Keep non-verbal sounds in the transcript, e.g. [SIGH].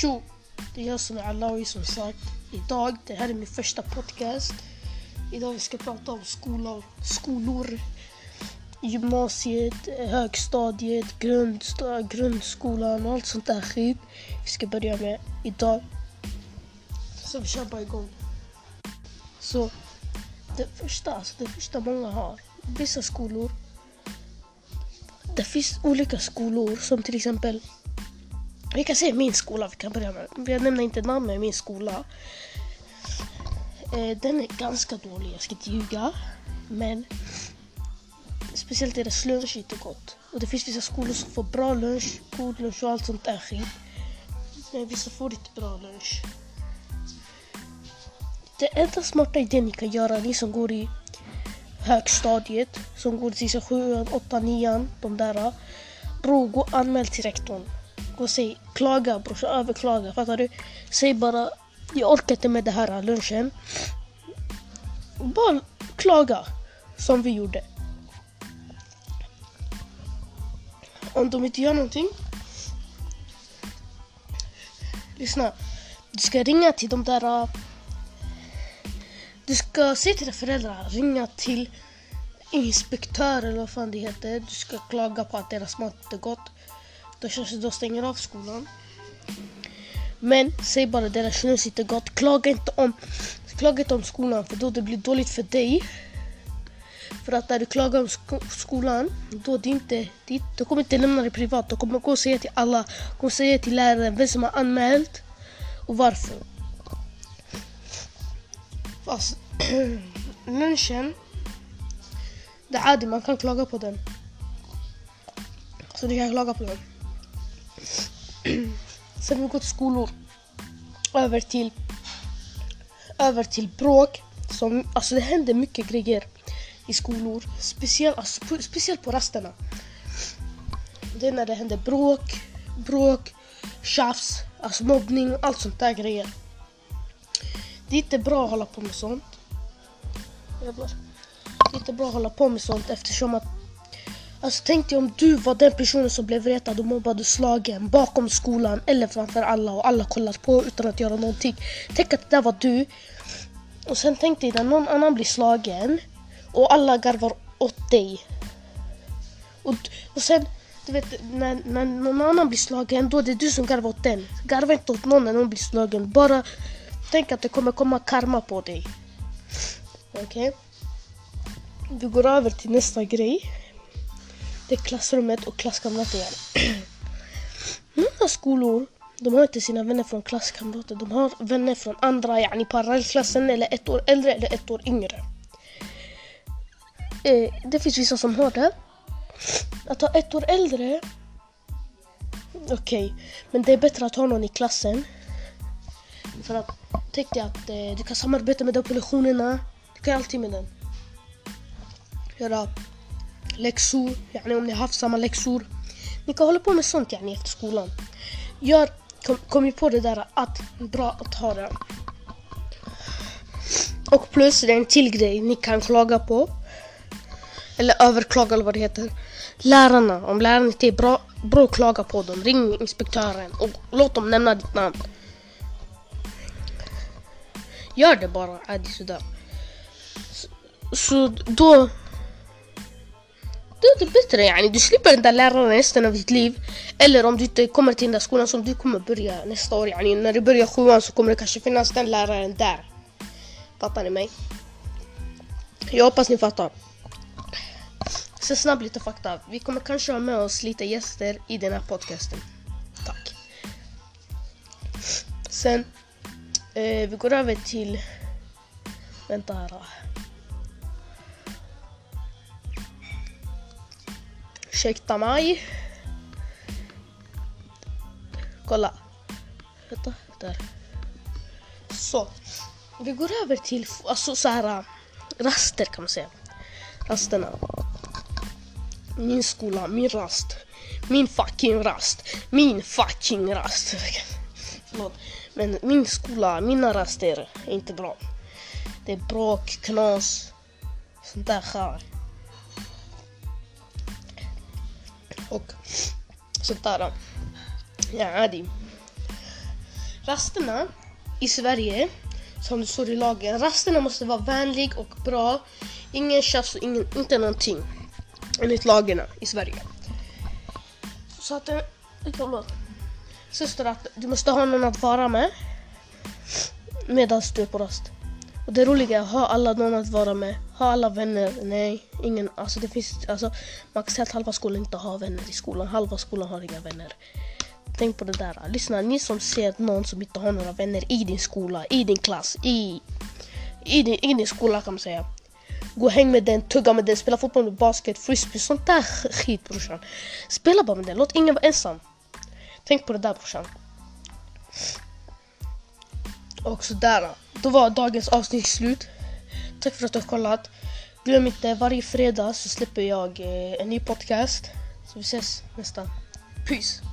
Tjo! Det är jag som är Alawi som sagt. Idag, det här är min första podcast. Idag vi ska prata om skolor, skolor gymnasiet, högstadiet, grundsta, grundskolan och allt sånt där skit. Vi ska börja med idag. Så vi kör bara igång. Så det första, alltså det första många har, vissa skolor. Det finns olika skolor som till exempel vi kan säga min skola, vi kan börja med. Jag nämner inte namnet med min skola. Eh, den är ganska dålig, jag ska inte ljuga. Men speciellt deras lunch är inte gott. Och det finns vissa skolor som får bra lunch, god lunch och allt sånt där skit. Men vissa får inte bra lunch. Det enda smarta idén ni kan göra, ni som går i högstadiet, som går till 7, 8, 9, de där. Bro, gå och anmäl till rektorn och säg klaga brorsan, överklaga. Fattar du? Säg bara jag orkar inte med det här äh, lunchen. Bara klaga som vi gjorde. Om de inte gör någonting. Lyssna. Du ska ringa till de där... Äh, du ska säga till dina föräldrar, ringa till inspektör eller vad fan det heter. Du ska klaga på att deras mat inte är gott. Då kanske de stänger av skolan. Men säg bara deras snus inte gott. Klaga inte om, klaga inte om skolan för då det blir dåligt för dig. För att när du klagar om sko skolan, då det inte, det, du kommer inte lämna det privat. Du kommer gå och säga till alla, gå säga till läraren vem som har anmält och varför. Fast [CLEARS THROAT] lunchen, det är det, man kan klaga på den. Så du kan klaga på den. Sen vi gått skolor över till över till bråk. Som, alltså det händer mycket grejer i skolor. Speciellt, alltså, på, speciellt på rasterna. Det är när det händer bråk, bråk, tjafs, alltså mobbning, allt sånt där grejer. Det är inte bra att hålla på med sånt. Jävlar. Det är inte bra att hålla på med sånt eftersom att Alltså tänk dig om du var den personen som blev retad och mobbad och slagen bakom skolan eller framför alla och alla kollar på utan att göra någonting. Tänk att det där var du. Och sen tänk dig när någon annan blir slagen och alla garvar åt dig. Och, och sen, du vet, när, när någon annan blir slagen då är det du som garvar åt den. Garva inte åt någon när någon blir slagen. Bara tänk att det kommer komma karma på dig. Okej? Okay? Vi går över till nästa grej. Det är klassrummet och klasskamrater. [CLEARS THROAT] Många skolor, de har inte sina vänner från klasskamrater. De har vänner från andra, yani parallellklassen eller ett år äldre eller ett år yngre. Eh, det finns vissa som har det. Att ha ett år äldre, okej. Okay. Men det är bättre att ha någon i klassen. För att tänk dig att eh, du kan samarbeta med den på lektionerna. Du kan alltid med den. Göra läxor, yani om ni har haft samma läxor. Ni kan hålla på med sånt yani efter skolan. Gör, kom, kom ju på det där att bra att ha det. Och plus det är en till grej ni kan klaga på. Eller överklaga eller vad det heter. Lärarna, om lärarna inte är bra, bra klaga på dem. Ring inspektören och låt dem nämna ditt namn. Gör det bara, är det sådär. Så, så då det är bättre yani. Du slipper den där läraren resten av ditt liv. Eller om du inte kommer till den där skolan som du kommer börja nästa år. Yani. När du börjar sjuan så kommer det kanske finnas den läraren där. Fattar ni mig? Jag hoppas ni fattar. Så snabbt lite fakta. Vi kommer kanske ha med oss lite gäster i den här podcasten. Tack. Sen, eh, vi går över till... Vänta här. Ursäkta mig. Kolla. Vänta, där. Så. Vi går över till alltså, så här, äh, raster kan man säga. Rasterna. Min skola, min rast. Min fucking rast. Min fucking rast. [LAUGHS] Förlåt. Men min skola, mina raster är inte bra. Det är bråk, knas, sånt där skär. och sånt där. Ja, det. Rasterna i Sverige, som det står i lagen, rasterna måste vara vänlig och bra. Ingen tjafs och ingen, inte någonting. Enligt lagarna i Sverige. Så att, förlåt. Så står det att du måste ha någon att vara med medan du är på rast. Och det roliga är att ha alla någon att vara med har alla vänner? Nej, ingen. Alltså det finns, alltså man kan säga att halva skolan inte har vänner i skolan. Halva skolan har inga vänner. Tänk på det där. Lyssna, ni som ser någon som inte har några vänner i din skola, i din klass, i, i, din, i din skola kan man säga. Gå och häng med den, tugga med den, spela fotboll med basket, frisbee, sånt där [LAUGHS] skit brorsan. Spela bara med den, låt ingen vara ensam. Tänk på det där brorsan. Och sådär, då var dagens avsnitt slut. Tack för att du har kollat. Glöm inte, varje fredag så släpper jag eh, en ny podcast. Så vi ses nästa. Peace!